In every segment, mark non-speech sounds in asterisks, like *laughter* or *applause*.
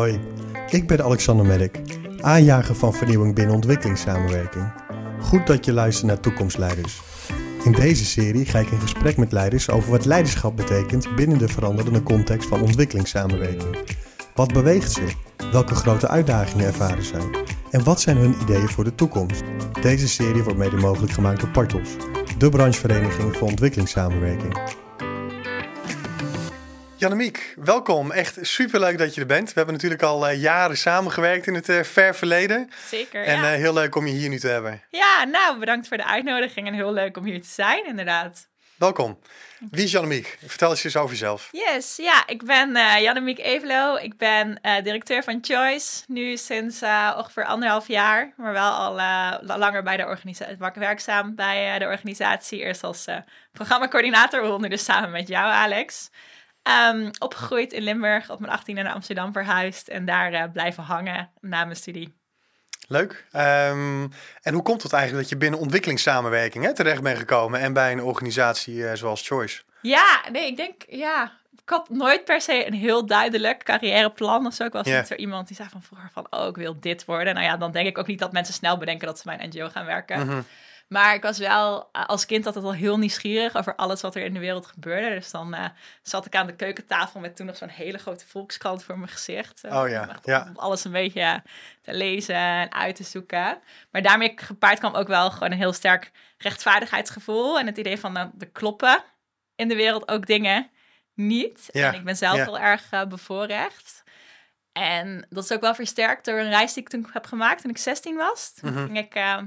Hoi, ik ben Alexander Merk, aanjager van vernieuwing binnen ontwikkelingssamenwerking. Goed dat je luistert naar Toekomstleiders. In deze serie ga ik in gesprek met leiders over wat leiderschap betekent binnen de veranderende context van ontwikkelingssamenwerking. Wat beweegt ze? Welke grote uitdagingen ervaren zij? En wat zijn hun ideeën voor de toekomst? Deze serie wordt mede mogelijk gemaakt door Partos, de branchevereniging voor ontwikkelingssamenwerking. Jannemiek, welkom. Echt superleuk dat je er bent. We hebben natuurlijk al uh, jaren samengewerkt in het uh, ver verleden. Zeker, En ja. uh, heel leuk om je hier nu te hebben. Ja, nou, bedankt voor de uitnodiging en heel leuk om hier te zijn, inderdaad. Welkom. Wie is Jannemiek? Vertel eens eens over jezelf. Yes, ja, ik ben uh, Jannemiek Evelo. Ik ben directeur van Choice, nu sinds ongeveer anderhalf jaar, maar wel al langer bij de organisatie, werkzaam bij de organisatie. Eerst als programmacoördinator, waaronder dus samen met jou, Alex. Um, opgegroeid in Limburg, op mijn 18e naar Amsterdam verhuisd en daar uh, blijven hangen na mijn studie. Leuk. Um, en hoe komt het eigenlijk dat je binnen ontwikkelingssamenwerking hè, terecht bent gekomen en bij een organisatie uh, zoals Choice? Ja, nee, ik denk, ja, ik had nooit per se een heel duidelijk carrièreplan of zo. Ik was yeah. niet zo iemand die zei van vroeger van, oh, ik wil dit worden. Nou ja, dan denk ik ook niet dat mensen snel bedenken dat ze bij een NGO gaan werken. Mm -hmm. Maar ik was wel als kind altijd al heel nieuwsgierig over alles wat er in de wereld gebeurde. Dus dan uh, zat ik aan de keukentafel met toen nog zo'n hele grote volkskrant voor mijn gezicht. Oh ja, ja. Om alles een beetje te lezen en uit te zoeken. Maar daarmee gepaard kwam ook wel gewoon een heel sterk rechtvaardigheidsgevoel. En het idee van uh, de kloppen in de wereld ook dingen niet. Ja. En ik ben zelf ja. heel erg uh, bevoorrecht. En dat is ook wel versterkt door een reis die ik toen heb gemaakt toen ik 16 was. Toen Mhm. ging ik uh,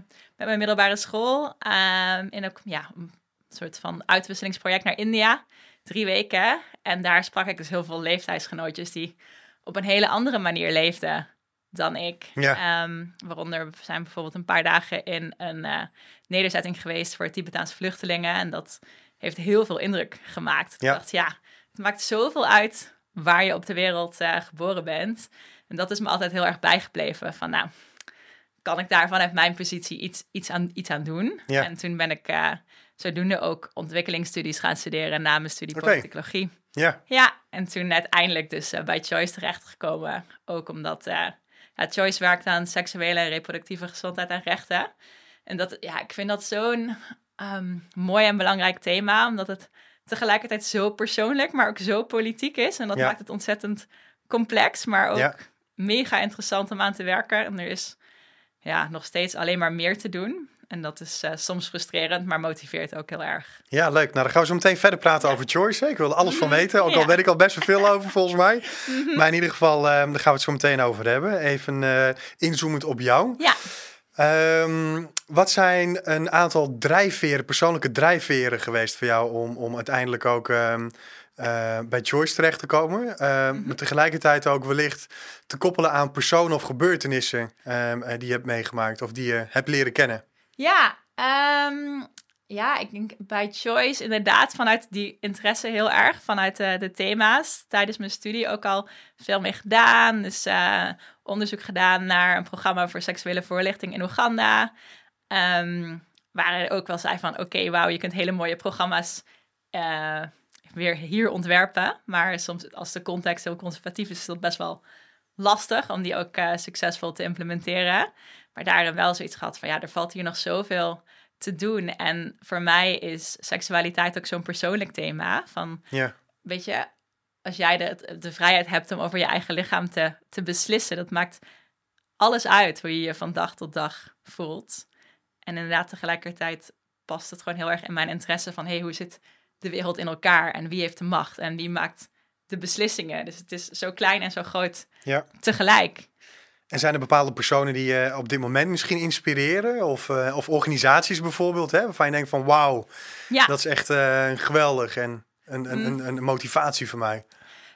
mijn middelbare school uh, in ook, ja, een soort van uitwisselingsproject naar India. Drie weken. En daar sprak ik dus heel veel leeftijdsgenootjes die op een hele andere manier leefden dan ik. Ja. Um, waaronder we zijn bijvoorbeeld een paar dagen in een uh, nederzetting geweest voor Tibetaanse vluchtelingen. En dat heeft heel veel indruk gemaakt. Ja. Ik dacht, ja, het maakt zoveel uit waar je op de wereld uh, geboren bent. En dat is me altijd heel erg bijgebleven. Van nou, kan ik daar vanuit mijn positie iets, iets, aan, iets aan doen? Ja. En toen ben ik uh, zodoende ook ontwikkelingsstudies gaan studeren na mijn studie politicologie. Ja, Ja, en toen uiteindelijk dus uh, bij Choice terechtgekomen. Ook omdat uh, ja, Choice werkt aan seksuele en reproductieve gezondheid en rechten. En dat, ja, ik vind dat zo'n um, mooi en belangrijk thema, omdat het tegelijkertijd zo persoonlijk, maar ook zo politiek is. En dat Ja. maakt het ontzettend complex, maar ook Ja. mega interessant om aan te werken. En er is ja, nog steeds alleen maar meer te doen. En dat is uh, soms frustrerend, maar motiveert ook heel erg. ja, leuk. Nou, dan gaan we zo meteen verder praten over Choice. hè. Ik wil er alles van weten, ook al Mhm. Weet ik al best wel veel over volgens mij. Maar in ieder geval, eh, daar gaan we het zo meteen over hebben. Even eh, inzoomend op jou. Ja, Ehm, wat zijn een aantal drijfveren, persoonlijke drijfveren geweest voor jou om, om uiteindelijk ook ehm, eh, bij Choice terecht te komen? Ehm, Maar tegelijkertijd ook wellicht te koppelen aan personen of gebeurtenissen ehm, eh, die je hebt meegemaakt of die je hebt leren kennen. Ja, ehm, ja, ik denk bij Choice inderdaad vanuit die interesse heel erg, vanuit de thema's. Tijdens mijn studie ook al veel mee gedaan. Dus onderzoek gedaan naar een programma voor seksuele voorlichting in Oeganda. Ehm waar er ook wel zei van, oké, wauw, je kunt hele mooie programma's weer hier ontwerpen. Maar soms als de context heel conservatief is, is dat best wel lastig om die ook eh, succesvol te implementeren. Maar daarin wel zoiets gehad van ja, er valt hier nog zoveel te doen. En voor mij is seksualiteit ook zo'n persoonlijk thema. Van Ja, weet je, als jij de, de vrijheid hebt om over je eigen lichaam te, te beslissen, dat maakt alles uit hoe je je van dag tot dag voelt. En inderdaad, tegelijkertijd past het gewoon heel erg in mijn interesse van hey, hoe zit de wereld in elkaar en wie heeft de macht en wie maakt de beslissingen. Dus het is zo klein en zo groot ja. tegelijk. En zijn er bepaalde personen die je op dit moment misschien inspireren? Of, eh, of organisaties bijvoorbeeld, hè, waarvan je denkt van wauw, Ja. dat is echt eh, geweldig en een, een, Mm. een, een motivatie voor mij.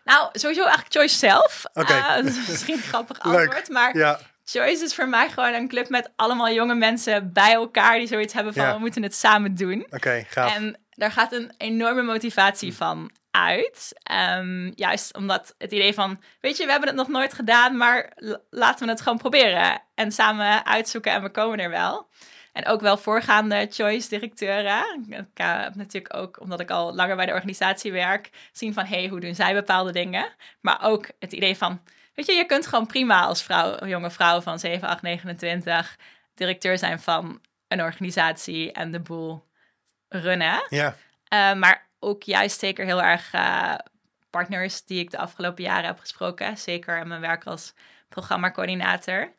Nou, sowieso eigenlijk Choice zelf. Oké. Eh, dat is misschien een grappig *laughs* antwoord, maar Ja, Choice is voor mij gewoon een club met allemaal jonge mensen bij elkaar die zoiets hebben van Ja. we moeten het samen doen. oké, gaaf. En daar gaat een enorme motivatie van uit. Ehm, juist omdat het idee van, weet je, we hebben het nog nooit gedaan, maar laten we het gewoon proberen. En samen uitzoeken en we komen er wel. En ook wel voorgaande choice-directeuren. Ik eh, heb natuurlijk ook, omdat ik al langer bij de organisatie werk, zien van, hey, hoe doen zij bepaalde dingen? Maar ook het idee van, weet je, je kunt gewoon prima als vrouw, jonge vrouw van 7, 8, 29 directeur zijn van een organisatie en de boel runnen. Ja, Uh, maar ook juist zeker heel erg uh, partners die ik de afgelopen jaren heb gesproken. Zeker in mijn werk als programmacoördinator.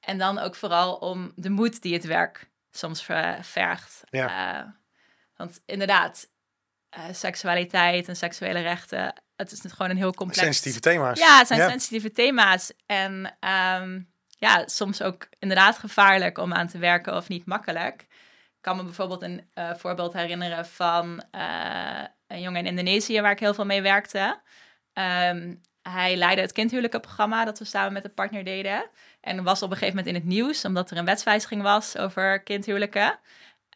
En dan ook vooral om de moed die het werk soms ver- vergt. Ja. Uh, want inderdaad, seksualiteit en seksuele rechten, het is gewoon een heel complex... sensitieve thema's. Ja, het zijn sensitieve thema's. En um, ja, soms ook inderdaad gevaarlijk om aan te werken of niet makkelijk. Kan me bijvoorbeeld een uh, voorbeeld herinneren van uh, een jongen in Indonesië waar ik heel veel mee werkte. Um, hij leidde het kindhuwelijkenprogramma dat we samen met een partner deden. En was op een gegeven moment in het nieuws, omdat er een wetswijziging was over kindhuwelijken.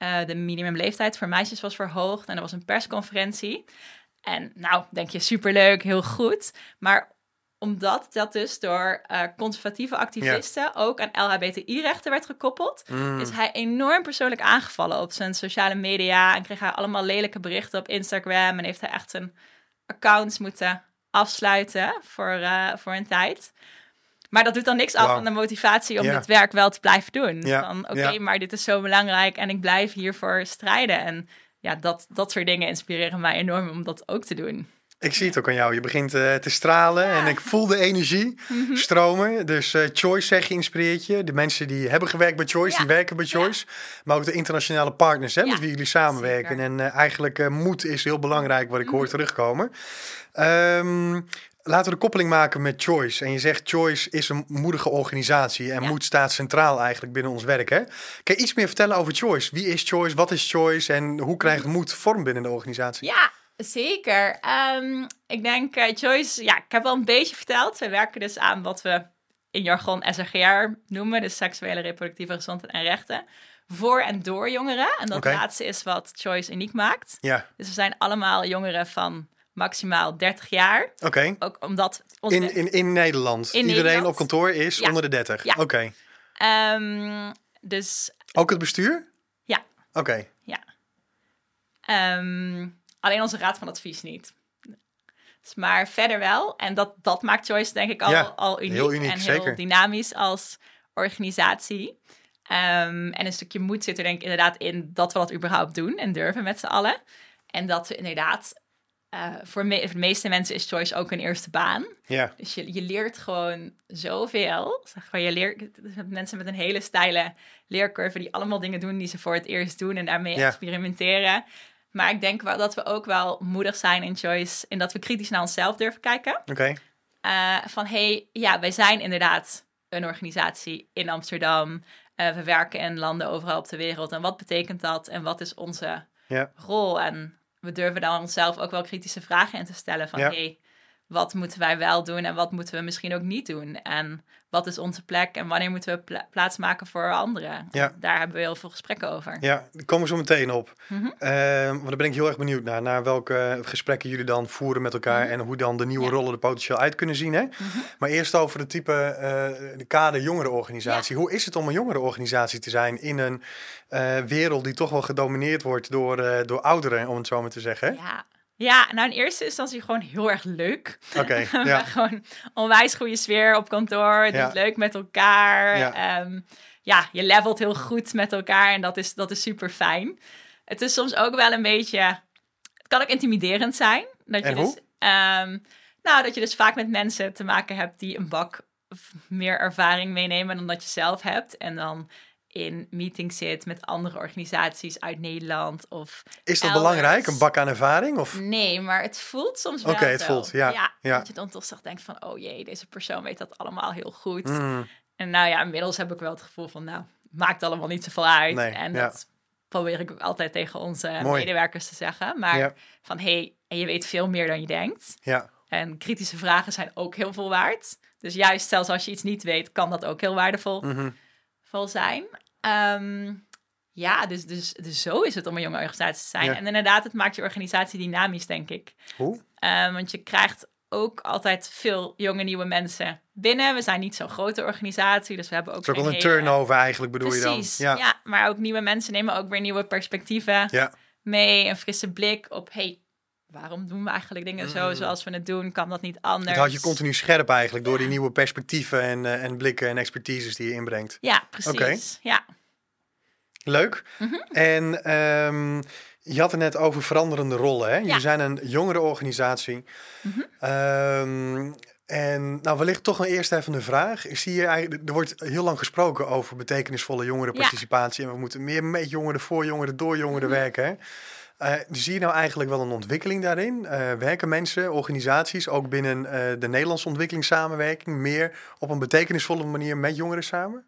Uh, de minimumleeftijd voor meisjes was verhoogd en er was een persconferentie. En nou, denk je, superleuk, heel goed. Maar omdat dat dus door uh, conservatieve activisten ja. ook aan LHBTI-rechten werd gekoppeld, mm. is hij enorm persoonlijk aangevallen op zijn sociale media en kreeg hij allemaal lelijke berichten op Instagram en heeft hij echt zijn accounts moeten afsluiten voor, uh, voor een tijd. Maar dat doet dan niks af Wow. van de motivatie om dit werk wel te blijven doen. Van oké, maar dit is zo belangrijk en ik blijf hiervoor strijden. En ja, dat, dat soort dingen inspireren mij enorm om dat ook te doen. Ik zie het ook aan jou. Je begint eh, te stralen en ik voel de energie *laughs* Mhm. stromen. Dus eh, Choice, zeg je, inspireert je. De mensen die hebben gewerkt bij Choice, Ja. die werken bij Choice. Maar ook de internationale partners hè, met wie jullie samenwerken. zeker. Mhm. En eh, eigenlijk moed is heel belangrijk, wat ik hoor terugkomen. Ehm, laten we de koppeling maken met Choice. En je zegt Choice is een moedige organisatie. En moed staat centraal eigenlijk binnen ons werk. Hè? Kan je iets meer vertellen over Choice? Wie is Choice? Wat is Choice? En hoe krijgt moed vorm binnen de organisatie? Ja, zeker. Ehm, ik denk, eh, Joyce, ja, ik heb wel een beetje verteld. We werken dus aan wat we in jargon SRGR noemen, dus seksuele reproductieve gezondheid en rechten, voor en door jongeren. En dat laatste is wat Choice uniek maakt. Ja, Dus we zijn allemaal jongeren van maximaal 30 jaar. oké. Ook omdat In, in, in Nederland. In Iedereen Nederland. op kantoor is Ja. onder de 30. Ja. Oké. Ehm, dus Ook het bestuur? Ja. Oké. Ehm, alleen onze raad van advies niet. Dus maar verder wel. En dat, dat maakt Choice denk ik al, Ja, al uniek, heel uniek, en heel zeker. dynamisch als organisatie. Ehm, en een stukje moed zit er denk ik inderdaad in dat we dat überhaupt doen en durven met z'n allen. En dat we inderdaad, eh, voor, me- voor de meeste mensen is Choice ook een eerste baan. Ja. Dus je, je leert gewoon zoveel. Zeg maar, je leert mensen met een hele steile leercurve die allemaal dingen doen die ze voor het eerst doen en daarmee Ja. experimenteren. Maar ik denk wel dat we ook wel moedig zijn in Choice in dat we kritisch naar onszelf durven kijken. Oké. Eh, van hey, ja, wij zijn inderdaad een organisatie in Amsterdam. Eh, we werken in landen overal op de wereld. En wat betekent dat? En wat is onze Ja. rol? En we durven dan onszelf ook wel kritische vragen in te stellen. Van Ja. hey, wat moeten wij wel doen en wat moeten we misschien ook niet doen? En wat is onze plek en wanneer moeten we pla- plaats maken voor anderen? Ja. Daar hebben we heel veel gesprekken over. Ja, daar komen we zo meteen op. Mhm. Ehm, want daar ben ik heel erg benieuwd naar. Naar welke gesprekken jullie dan voeren met elkaar. En hoe dan de nieuwe Mhm. Ja. rollen er potentieel uit kunnen zien. Hè? Mhm. Maar eerst over het type, eh, de kader jongerenorganisatie. Hoe is het om een jongerenorganisatie te zijn in een eh, wereld die toch wel gedomineerd wordt door, eh, door ouderen, om het zo maar te zeggen? Ja. Ja, nou in eerste instantie gewoon heel erg leuk. Oké, *laughs* ja. gewoon onwijs goede sfeer op kantoor. Het Ja. is leuk met elkaar. Ja. Ja. ja, je levelt heel goed met elkaar en dat is, dat is super fijn. Het is soms ook wel een beetje... Het kan ook intimiderend zijn. Dat je dus, ehm, nou, dat je dus vaak met mensen te maken hebt die een bak meer ervaring meenemen dan dat je zelf hebt. En dan in meetings zit met andere organisaties uit Nederland of Is dat elders. belangrijk, een bak aan ervaring? Of? Nee, maar het voelt soms wel Oké, het zo. voelt, ja, ja. Dat je dan toch denkt van, oh jee, deze persoon weet dat allemaal heel goed. Mm, En nou ja, inmiddels heb ik wel het gevoel van, nou, maakt allemaal niet zoveel uit. Nee, en ja. dat probeer ik ook altijd tegen onze Mooi. medewerkers te zeggen. Maar Ja. van, hé, hey, en je weet veel meer dan je denkt. ja, En kritische vragen zijn ook heel veel waard. Dus juist zelfs als je iets niet weet, kan dat ook heel waardevol vol zijn. Ehm, ja, dus, dus, dus zo is het om een jonge organisatie te zijn. Ja. En inderdaad, het maakt je organisatie dynamisch, denk ik. Hoe? Um, want je krijgt ook altijd veel jonge nieuwe mensen binnen. We zijn niet zo'n grote organisatie, dus we hebben ook Het is ook wel een hele- turnover eigenlijk, bedoel Precies, je dan? ja. maar ook nieuwe mensen nemen ook weer nieuwe perspectieven ja. mee. Een frisse blik op, hey, waarom doen we eigenlijk dingen zo Mm. zoals we het doen? Kan dat niet anders? Het houdt je continu scherp eigenlijk door die Ja. nieuwe perspectieven en, eh, en blikken en expertises die je inbrengt. Ja, precies. Ja. Leuk. Mhm. En ehm, je had het net over veranderende rollen. Hè? Ja. Jullie zijn een jongere organisatie. Mhm. Ehm, en nou, wellicht toch een eerst even een vraag. Zie je eigenlijk, er wordt heel lang gesproken over betekenisvolle jongerenparticipatie. En we moeten meer met jongeren, voor jongeren, door jongeren Mhm. werken. Hè? Eh, zie je nou eigenlijk wel een ontwikkeling daarin? Eh, werken mensen, organisaties, ook binnen eh, de Nederlandse ontwikkelingssamenwerking, meer op een betekenisvolle manier met jongeren samen?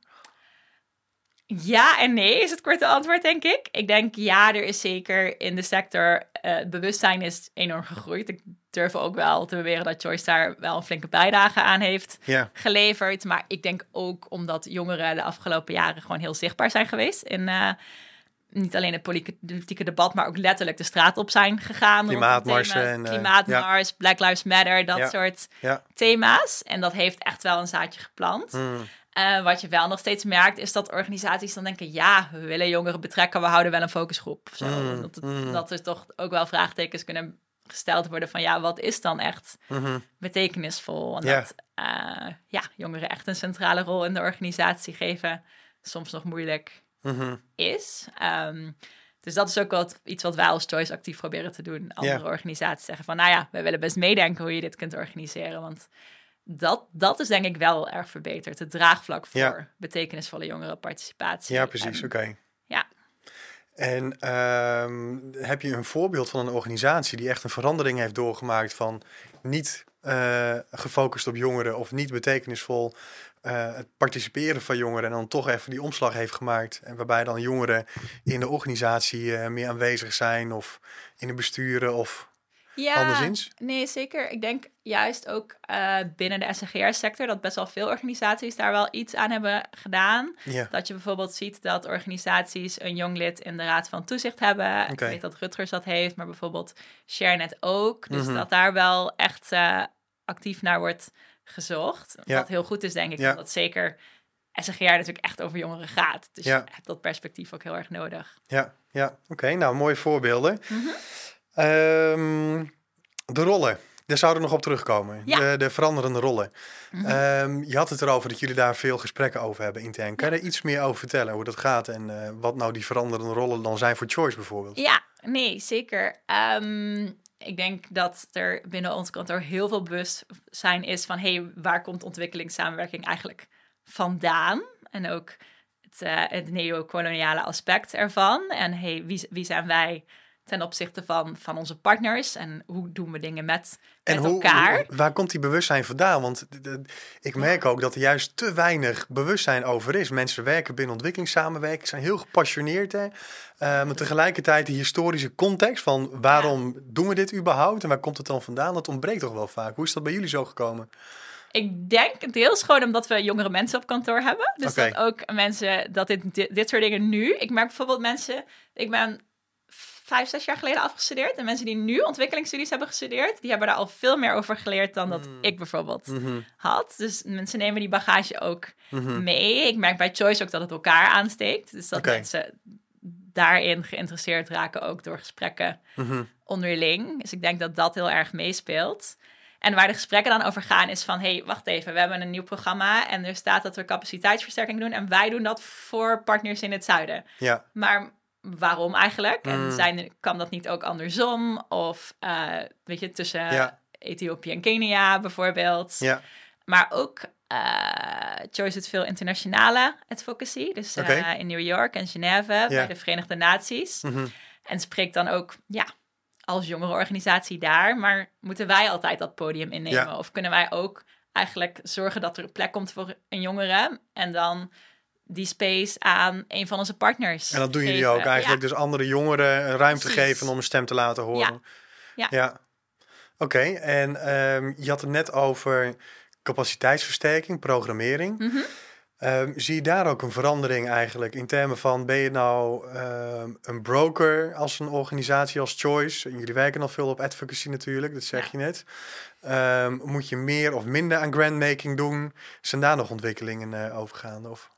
Ja en nee is het korte antwoord, denk ik. Ik denk ja, er is zeker in de sector het bewustzijn is enorm gegroeid. Ik durf ook wel te beweren dat Joyce daar wel een flinke bijdrage aan heeft geleverd. Maar ik denk ook omdat jongeren de afgelopen jaren gewoon heel zichtbaar zijn geweest. In niet alleen het politieke debat, maar ook letterlijk de straat op zijn gegaan. Klimaatmarsen en, eh, Klimaatmars, Black Lives Matter, dat Ja. soort ja. thema's. En dat heeft echt wel een zaadje geplant. Mm, Eh, wat je wel nog steeds merkt, is dat organisaties dan denken: ja, we willen jongeren betrekken, we houden wel een focusgroep. Zo. Mm, dat, mm. dat er toch ook wel vraagtekens kunnen gesteld worden van: ja, wat is dan echt mhm. betekenisvol? En dat eh, ja, jongeren echt een centrale rol in de organisatie geven, soms nog moeilijk Mhm. is. Ehm, dus dat is ook wat, iets wat wij als Choice actief proberen te doen. Andere organisaties zeggen van, nou ja, we willen best meedenken hoe je dit kunt organiseren. Want dat, dat is denk ik wel erg verbeterd. Het draagvlak voor Ja. betekenisvolle jongerenparticipatie. Ja, precies. Oké. ja. En ehm, heb je een voorbeeld van een organisatie die echt een verandering heeft doorgemaakt van niet eh, gefocust op jongeren of niet betekenisvol eh, het participeren van jongeren en dan toch even die omslag heeft gemaakt en waarbij dan jongeren in de organisatie eh, meer aanwezig zijn of in de besturen of ja, anderszins? nee, zeker. Ik denk juist ook binnen de SNGR-sector dat best wel veel organisaties daar wel iets aan hebben gedaan. Ja, Dat je bijvoorbeeld ziet dat organisaties een jong lid in de raad van toezicht hebben. Ik Oké. weet dat Rutgers dat heeft, maar bijvoorbeeld ShareNet ook. Dus Mhm. dat daar wel echt actief naar wordt gezocht. Ja. Wat heel goed is, denk ik, Ja. omdat zeker SGR natuurlijk echt over jongeren gaat. Dus Ja. je hebt dat perspectief ook heel erg nodig. ja, ja. Oké, nou mooie voorbeelden. Mhm. Ehm, de rollen. Daar zouden we nog op terugkomen. Ja. De, de veranderende rollen. Mhm. Ehm, je had het erover dat jullie daar veel gesprekken over hebben intern. Kan je er iets meer over vertellen hoe dat gaat en eh, wat nou die veranderende rollen dan zijn voor Choice bijvoorbeeld? Ja, nee, zeker. Ehm, ik denk dat er binnen ons kantoor heel veel bewustzijn is van... hey, waar komt ontwikkelingssamenwerking eigenlijk vandaan? En ook het, het neocoloniale aspect ervan. En hey, wie, wie zijn wij ten opzichte van, van onze partners? En hoe doen we dingen met, met hoe, elkaar? hoe- waar komt die bewustzijn vandaan? Want ik merk ook dat er juist te weinig bewustzijn over is. Mensen werken binnen ontwikkelingssamenwerking, zijn heel gepassioneerd. Hè? Maar tegelijkertijd die historische context van waarom doen we dit überhaupt en waar komt het dan vandaan? Dat ontbreekt toch wel vaak. Hoe is dat bij jullie zo gekomen? Ik denk deels gewoon omdat we jongere mensen op kantoor hebben. Dus dat ook mensen, dat dit, dit, dit soort dingen nu... Ik merk bijvoorbeeld mensen... Ik ben vijf, zes jaar geleden afgestudeerd. En mensen die nu ontwikkelingsstudies hebben gestudeerd... die hebben daar al veel meer over geleerd dan dat Hmm. ik bijvoorbeeld Mhm, had. Dus mensen nemen die bagage ook mhm. mee. Ik merk bij Choice ook dat het elkaar aansteekt. Dus dat Oké. mensen daarin geïnteresseerd raken... ook door gesprekken Mhm. onderling. Dus ik denk dat dat heel erg meespeelt. En waar de gesprekken dan over gaan is van... hey, wacht even, we hebben een nieuw programma... en er staat dat we capaciteitsversterking doen... en wij doen dat voor partners in het zuiden. Ja, Maar waarom eigenlijk? Mm. En zijn, kan dat niet ook andersom? Of, eh, weet je, tussen Ja. Ethiopië en Kenia bijvoorbeeld. ja, Maar ook... Choice doet veel internationale advocacy. Dus eh, in New York en Genève bij de Verenigde Naties. mhm. En spreekt dan ook, ja, als jongere organisatie daar. Maar moeten wij altijd dat podium innemen? Ja. Of kunnen wij ook eigenlijk zorgen dat er een plek komt voor een jongere? En dan die space aan een van onze partners. En dat doen jullie ook eigenlijk. Dus andere jongeren een ruimte Precies. geven om een stem te laten horen. Ja. ja. Oké, en ehm, je had het net over capaciteitsversterking, programmering. Mhm. Ehm, zie je daar ook een verandering eigenlijk in termen van ben je nou ehm, een broker als een organisatie als Choice? En jullie werken nog veel op advocacy natuurlijk, dat zeg je net. Ehm, moet je meer of minder aan grandmaking doen? Zijn daar nog ontwikkelingen uh, overgaande? Of?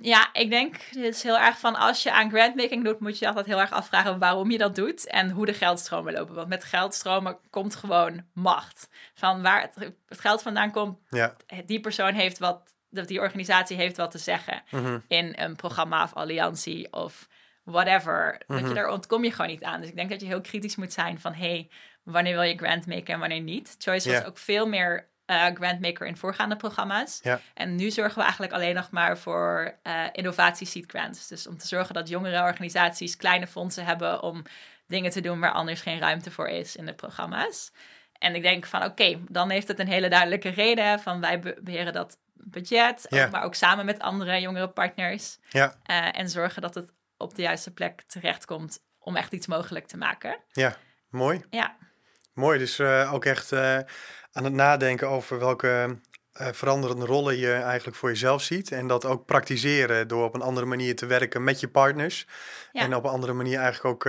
ja, ik denk het is heel erg van als je aan grandmaking doet, moet je altijd heel erg afvragen waarom je dat doet en hoe de geldstromen lopen. Want met geldstromen komt gewoon macht. Van waar het, het geld vandaan komt, ja. die persoon heeft wat dat die organisatie heeft wat te zeggen mhm. in een programma of alliantie of whatever. Dat je, mhm. daar ontkom je gewoon niet aan. Dus ik denk dat je heel kritisch moet zijn van hey, wanneer wil je grantmaker en wanneer niet. Choice was ook veel meer uh, grantmaker in voorgaande programma's. En nu zorgen we eigenlijk alleen nog maar voor uh, innovatie seed grants. Dus om te zorgen dat jongere organisaties kleine fondsen hebben om dingen te doen waar anders geen ruimte voor is in de programma's. En ik denk van oké, dan heeft het een hele duidelijke reden van wij beheren dat budget, maar ook samen met andere jongere partners. Ja. Uh, en zorgen dat het op de juiste plek terechtkomt om echt iets mogelijk te maken. Ja, mooi. Ja. Mooi, dus uh, ook echt uh, aan het nadenken over welke veranderende rollen je eigenlijk voor jezelf ziet. En dat ook praktiseren door op een andere manier te werken met je partners. Ja. En op een andere manier eigenlijk ook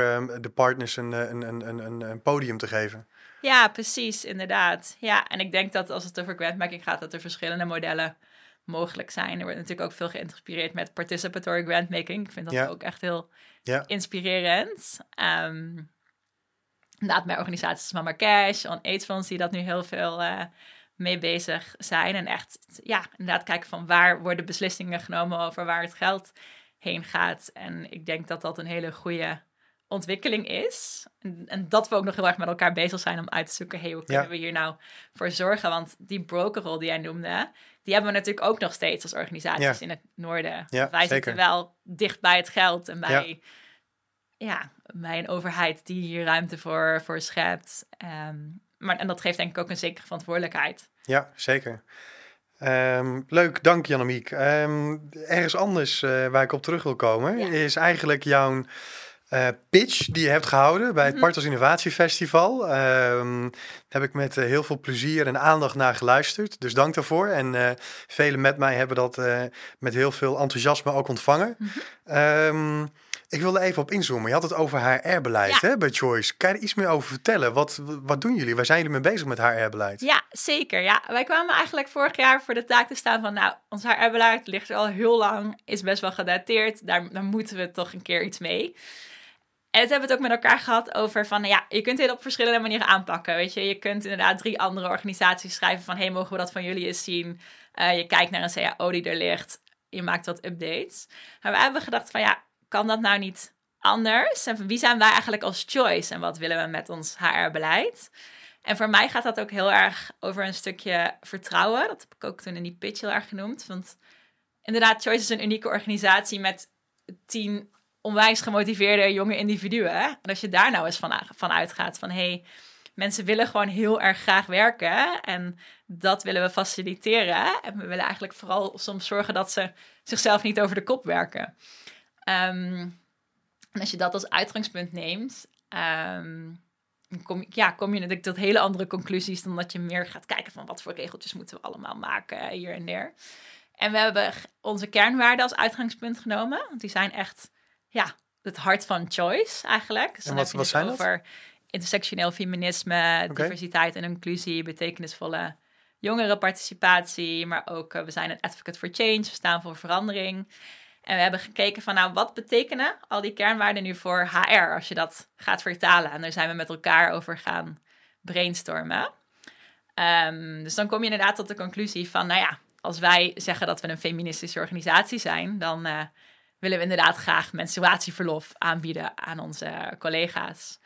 de partners een, een, een, een, een podium te geven. Ja, precies, inderdaad. Ja, en ik denk dat als het over grantmaking gaat, dat er verschillende modellen mogelijk zijn. Er wordt natuurlijk ook veel geïnspireerd met participatory grantmaking. Ik vind dat ook echt heel ja. inspirerend. Um, inderdaad, mijn organisaties Mama Cash, On AIDS Funds, die dat nu heel veel uh, mee bezig zijn. En echt, ja, inderdaad kijken van waar worden beslissingen genomen over waar het geld heen gaat. En ik denk dat dat een hele goede ontwikkeling is. En, en, dat we ook nog heel erg met elkaar bezig zijn om uit te zoeken, hey, hoe kunnen we hier nou voor zorgen? Want die brokerrol die jij noemde, die hebben we natuurlijk ook nog steeds als organisaties in het noorden. Ja, Wij zitten wel dicht bij het geld en bij, ja. bij een overheid die hier ruimte voor, voor schept. Ehm, maar, en dat geeft denk ik ook een zekere verantwoordelijkheid. Ja, zeker. Um, leuk, dank Janemiek. Um, ergens anders uh, waar ik op terug wil komen, is eigenlijk jouw uh, pitch die je hebt gehouden bij het mm Partos Innovatie Festival. Um, heb ik met uh, heel veel plezier en aandacht naar geluisterd. Dus dank daarvoor. En uh, velen met mij hebben dat met heel veel enthousiasme ook ontvangen. Mm -hmm. ik wilde even op inzoomen. Je had het over HR-beleid hè, bij Choice. Kan je er iets meer over vertellen? Wat, wat doen jullie? Waar zijn jullie mee bezig met HR-beleid? Ja, zeker. Ja. Wij kwamen eigenlijk vorig jaar voor de taak te staan van... nou, ons HR-beleid ligt er al heel lang, is best wel gedateerd. Daar, daar moeten we toch een keer iets mee. En het hebben we het ook met elkaar gehad over van, ja, je kunt dit op verschillende manieren aanpakken. Weet je, je kunt inderdaad drie andere organisaties schrijven van, hey, mogen we dat van jullie eens zien? Uh, je kijkt naar een CAO die er ligt, je maakt wat updates. Maar we hebben gedacht van, ja, kan dat nou niet anders? En wie zijn wij eigenlijk als choice en wat willen we met ons HR-beleid? En voor mij gaat dat ook heel erg over een stukje vertrouwen. Dat heb ik ook toen in die pitch heel erg genoemd. Want inderdaad, Choice is een unieke organisatie met tien onwijs gemotiveerde jonge individuen. En als je daar nou eens van, van uitgaat van hey, mensen willen gewoon heel erg graag werken en dat willen we faciliteren. En we willen eigenlijk vooral soms zorgen dat ze zichzelf niet over de kop werken. Ehm, en als je dat als uitgangspunt neemt, um, kom, ja, kom je natuurlijk tot hele andere conclusies dan dat je meer gaat kijken van wat voor regeltjes moeten we allemaal maken hier en daar. En we hebben onze kernwaarden als uitgangspunt genomen, want die zijn echt ja, het hart van choice eigenlijk. Dus en wat, wat zijn over dat? intersectioneel feminisme, diversiteit en inclusie, betekenisvolle jongerenparticipatie, maar ook uh, we zijn een advocate for change, we staan voor verandering. En we hebben gekeken van nou, wat betekenen al die kernwaarden nu voor HR als je dat gaat vertalen? En daar zijn we met elkaar over gaan brainstormen. Um, dus dan kom je inderdaad tot de conclusie van, nou ja, als wij zeggen dat we een feministische organisatie zijn, dan uh, willen we inderdaad graag menstruatieverlof aanbieden aan onze collega's.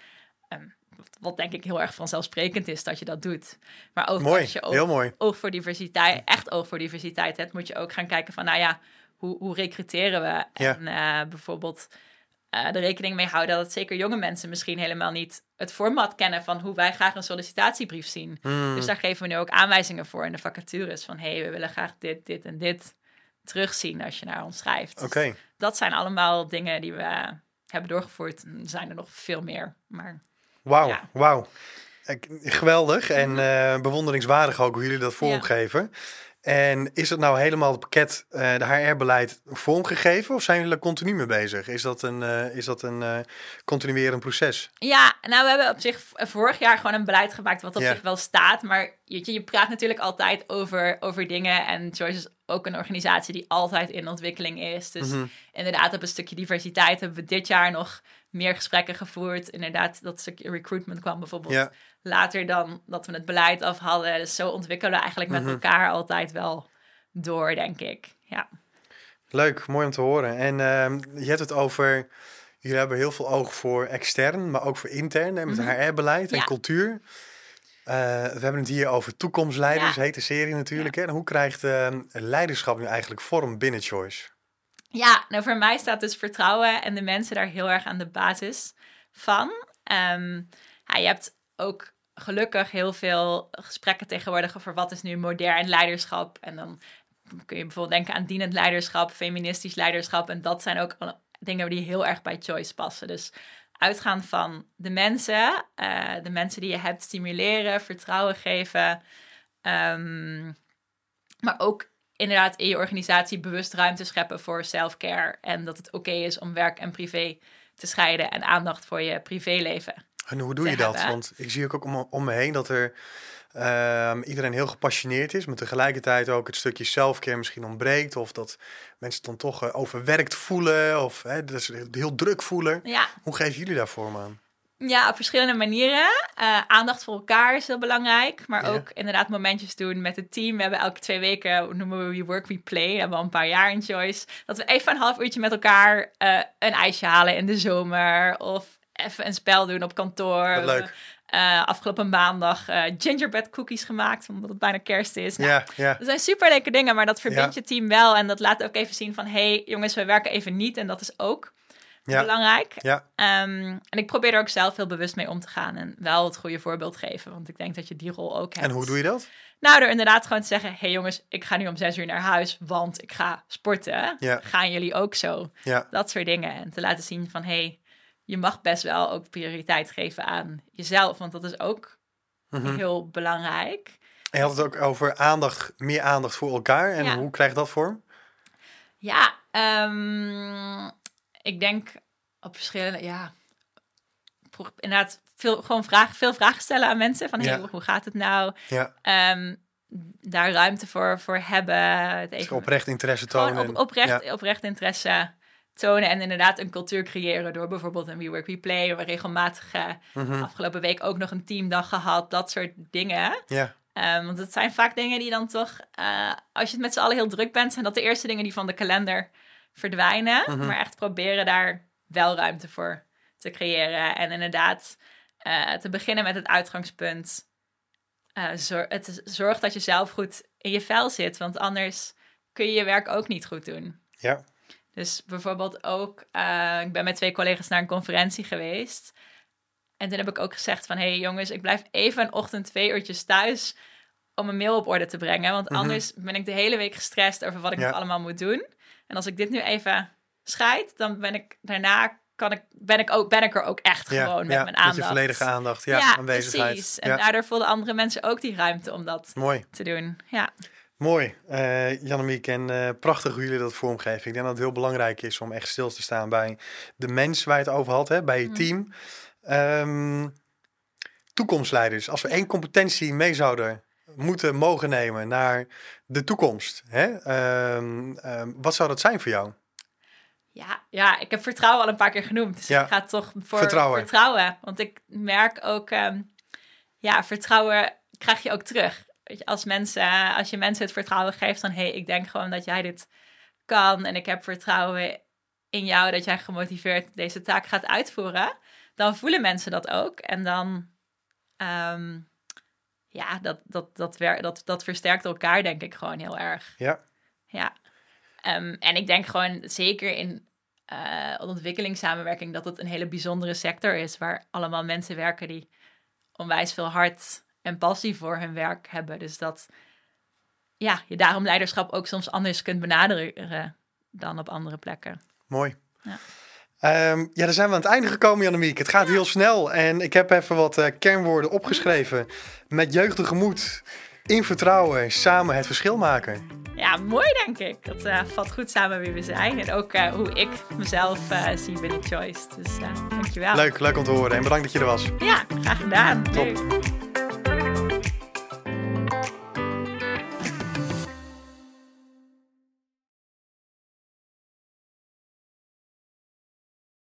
Um, wat denk ik heel erg vanzelfsprekend is dat je dat doet. Maar ook mooi, als je oog, heel mooi. oog voor diversiteit, echt oog voor diversiteit hebt, moet je ook gaan kijken van, nou ja, hoe, hoe recruteren we? En uh, bijvoorbeeld uh, er rekening mee houden dat zeker jonge mensen misschien helemaal niet het format kennen van hoe wij graag een sollicitatiebrief zien. Hmm. Dus daar geven we nu ook aanwijzingen voor in de vacatures van, hé, hey, we willen graag dit, dit en dit terugzien als je naar ons schrijft. Oké. Dat zijn allemaal dingen die we hebben doorgevoerd. Er zijn er nog veel meer. Maar, wauw, ja. wauw. Geweldig en uh, bewonderingswaardig ook hoe jullie dat vormgeven. En is het nou helemaal het pakket, uh, de HR-beleid, vormgegeven? Of zijn jullie er continu mee bezig? Is dat een, uh, is dat een uh, continuerend proces? Ja, nou we hebben op zich vorig jaar gewoon een beleid gemaakt wat op zich wel staat. Maar je, je praat natuurlijk altijd over, over dingen. En Choice is ook een organisatie die altijd in ontwikkeling is. Dus mm -hmm. inderdaad op een stukje diversiteit hebben we dit jaar nog meer gesprekken gevoerd. Inderdaad, dat stukje recruitment kwam bijvoorbeeld ja. Later dan dat we het beleid af hadden. Dus zo ontwikkelen we eigenlijk met mhm. elkaar altijd wel door, denk ik. Ja. Leuk, mooi om te horen. En uh, je hebt het over, jullie hebben heel veel oog voor extern, maar ook voor intern, hè, met mm HR-beleid en cultuur. Uh, we hebben het hier over toekomstleiders, ja. heet de serie natuurlijk. Hè? En hoe krijgt uh, leiderschap nu eigenlijk vorm binnen Choice? Ja, nou voor mij staat dus vertrouwen en de mensen daar heel erg aan de basis van. Um, ja, je hebt ook gelukkig heel veel gesprekken tegenwoordig over wat is nu modern leiderschap. En dan kun je bijvoorbeeld denken aan dienend leiderschap, feministisch leiderschap. En dat zijn ook dingen die heel erg bij Choice passen. Dus uitgaan van de mensen, uh, de mensen die je hebt, stimuleren, vertrouwen geven. Um, maar ook inderdaad in je organisatie bewust ruimte scheppen voor self-care. En dat het oké is om werk en privé te scheiden en aandacht voor je privéleven. En hoe doe je dat? Want ik zie ook om, om me heen dat er uh, iedereen heel gepassioneerd is, maar tegelijkertijd ook het stukje self-care misschien ontbreekt. Of dat mensen dan toch uh, overwerkt voelen of hè, dus heel druk voelen. Ja. Hoe geven jullie daar vorm aan? Ja, op verschillende manieren. Uh, aandacht voor elkaar is heel belangrijk. Maar ook inderdaad momentjes doen met het team. We hebben elke twee weken, noemen we We Work, We Play. We hebben al een paar jaar in Choice. Dat we even een half uurtje met elkaar uh, een ijsje halen in de zomer. Of even een spel doen op kantoor. Wat leuk. Uh, afgelopen maandag uh, gingerbread cookies gemaakt, omdat het bijna kerst is. Nou, ja, ja. Dat zijn super leuke dingen, maar dat verbindt je team wel. En dat laat ook even zien van, hey jongens, we werken even niet. En dat is ook belangrijk. Ja. Um, en ik probeer er ook zelf heel bewust mee om te gaan en wel het goede voorbeeld geven, want ik denk dat je die rol ook hebt. En hoe doe je dat? Nou, door inderdaad gewoon te zeggen: hé hey jongens, ik ga nu om zes uur naar huis, want ik ga sporten. Ja. Gaan jullie ook zo? Ja. Dat soort dingen. En te laten zien van: hé, hey, je mag best wel ook prioriteit geven aan jezelf, want dat is ook mm -hmm. heel belangrijk. En je had het ook over aandacht, meer aandacht voor elkaar. En ja. hoe krijg je dat vorm? Ja, um, ik denk op verschillende, ja, inderdaad veel, gewoon vragen, veel vragen stellen aan mensen. Van, hey, Ja. hoe gaat het nou? Ja. Ehm, daar ruimte voor, voor hebben. Het Dus even, oprecht interesse tonen. op, oprecht, Ja. oprecht interesse tonen. En inderdaad een cultuur creëren door bijvoorbeeld een We Work, We Play. We hebben regelmatig eh, Mhm. afgelopen week ook nog een teamdag gehad. Dat soort dingen. Ja, Ehm, want het zijn vaak dingen die dan toch, eh, als je het met z'n allen heel druk bent, zijn dat de eerste dingen die van de kalender verdwijnen. Mhm. Maar echt proberen daar wel ruimte voor te creëren. En inderdaad, eh, te beginnen met het uitgangspunt. zor het zorg dat je zelf goed in je vel zit, want anders kun je je werk ook niet goed doen. ja. Dus bijvoorbeeld ook, eh, ik ben met twee collega's naar een conferentie geweest. En toen heb ik ook gezegd van, hé hey jongens, ik blijf even een ochtend twee uurtjes thuis om een mail op orde te brengen. Want Mhm. anders ben ik de hele week gestrest over wat ik Ja. nog allemaal moet doen. En als ik dit nu even scheid, dan ben ik daarna, kan ik, ben, ik ook, ben ik er ook echt ja. gewoon ja. met mijn aandacht. Met je volledige aandacht. Ja, aanwezigheid. precies. En daardoor voelden andere mensen ook die ruimte om dat Mooi. te doen. Ja, Mooi, uh, Jannemiek. En eh, prachtig hoe jullie dat vormgeven. Ik denk dat het heel belangrijk is om echt stil te staan bij de mens waar je het over had, hè, bij je Mm. team. Ehm, toekomstleiders. Als we één competentie mee zouden moeten mogen nemen naar de toekomst, hè? Ehm, ehm, wat zou dat zijn voor jou? Ja, ja, ik heb vertrouwen al een paar keer genoemd. Dus Ja. ik ga toch voor Vertrouwen. vertrouwen. Want ik merk ook, ja, vertrouwen krijg je ook terug. Weet je, als, mensen, als je mensen het vertrouwen geeft van... hé, hey, ik denk gewoon dat jij dit kan... en ik heb vertrouwen in jou dat jij gemotiveerd deze taak gaat uitvoeren... dan voelen mensen dat ook. En dan, ehm, ja, dat, dat, dat, dat, dat versterkt elkaar denk ik gewoon heel erg. Ja, Ja. Ehm, en ik denk gewoon zeker in eh, ontwikkelingssamenwerking dat het een hele bijzondere sector is waar allemaal mensen werken die onwijs veel hart en passie voor hun werk hebben. Dus dat ja, je daarom leiderschap ook soms anders kunt benaderen dan op andere plekken. mooi. Ja. Ehm, ja, daar zijn we aan het einde gekomen, Jannemiek. Het gaat heel snel en ik heb even wat eh, kernwoorden opgeschreven. Met jeugdige moed In vertrouwen, samen het verschil maken. Ja, mooi denk ik. Dat uh, valt goed samen wie we zijn. En ook uh, hoe ik mezelf zie binnen Choice. Dus dankjewel. Leuk, leuk om te horen. En bedankt dat je er was. Ja, graag gedaan. Top. Leuk.